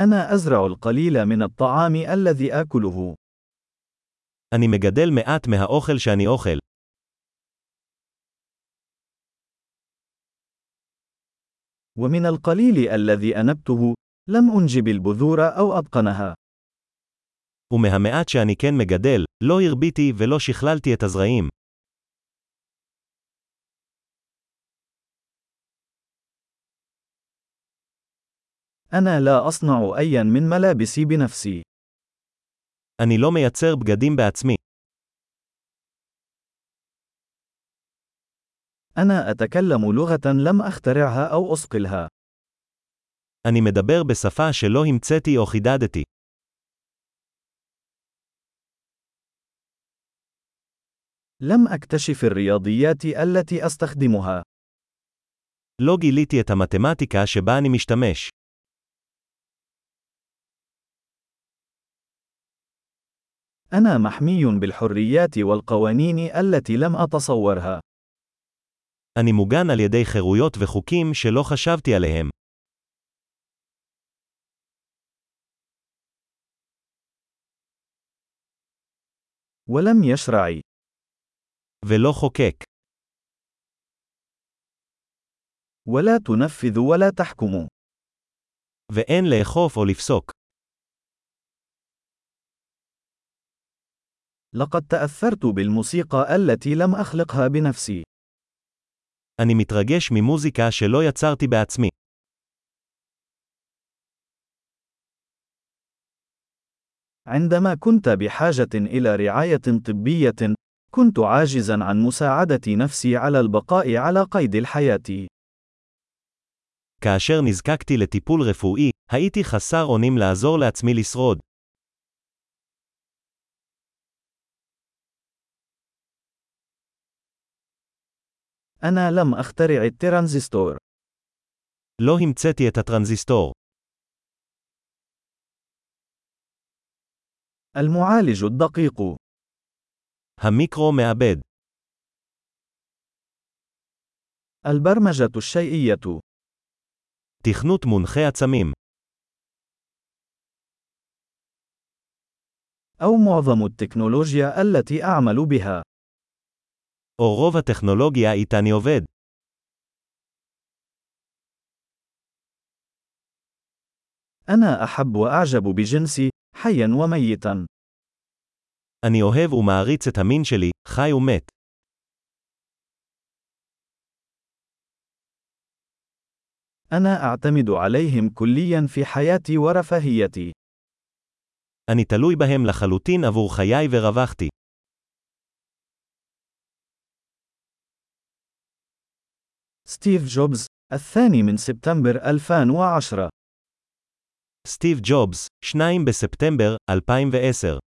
أنا أزرع القليل من الطعام الذي آكله. אני מגדל מעט מהאוכל שאני אוכל. ومن القليل الذي أنبته، لم أنجب البذور أو أتقنها. ומהמעט שאני כן מגדל, לא הרביתי ולא שכללתי את הזרעים. أنا لا أصنع أيا من ملابسي بنفسي. אני לא מייצר בגדים בעצמי. أنا أتكلم لغة لم أخترعها أو أصقلها. אני מדבר בשפה שלא המצאתי או חידדתי. لم أكتشف الرياضيات التي أستخدمها. לא גיליתי את המתמטיקה שבה אני משתמש. أنا محمي بالحريات والقوانين التي لم أتصورها. אני מוגן על ידי חירויות וחוקים שלא חשבתי עליהם. ولم يشرع. ולא חוקק. ولا تنفذ ولا تحكم. ואין לאכוף או לפסוק. لقد تأثرت بالموسيقى التي لم أخلقها بنفسي. אני מתרגש ממוזיקה שלא יצרתי בעצמי. عندما كنت بحاجة إلى رعاية طبية، كنت عاجزا عن مساعدة نفسي على البقاء على قيد الحياة. כאשר נזקקתי לטיפול רפואי, הייתי חסר אונים לעזור לעצמי לשרוד. أنا لم أخترع الترانزستور. לא המצאתי את הטרנזיסטור. المعالج الدقيق. המיקרו מעבד. البرمجة الشيئية. תכנות מונחה עצמים. أو معظم التكنولوجيا التي أعمل بها. או רוב הטכנולוגיה איתה אני עובד. أنا أحب وأعجب بجنسي، حيا وميتا. אני אוהב ומעריץ את המין שלי, חי ומת. أنا أعتمد عليهم كليا في حياتي ورفاهيتي. אני תלוי בהם לחלוטין עבור חיי ורווחתי. ستيف جوبز، الثاني من سبتمبر 2010 סטיב ג'ובס, 2 בספטמבר 2010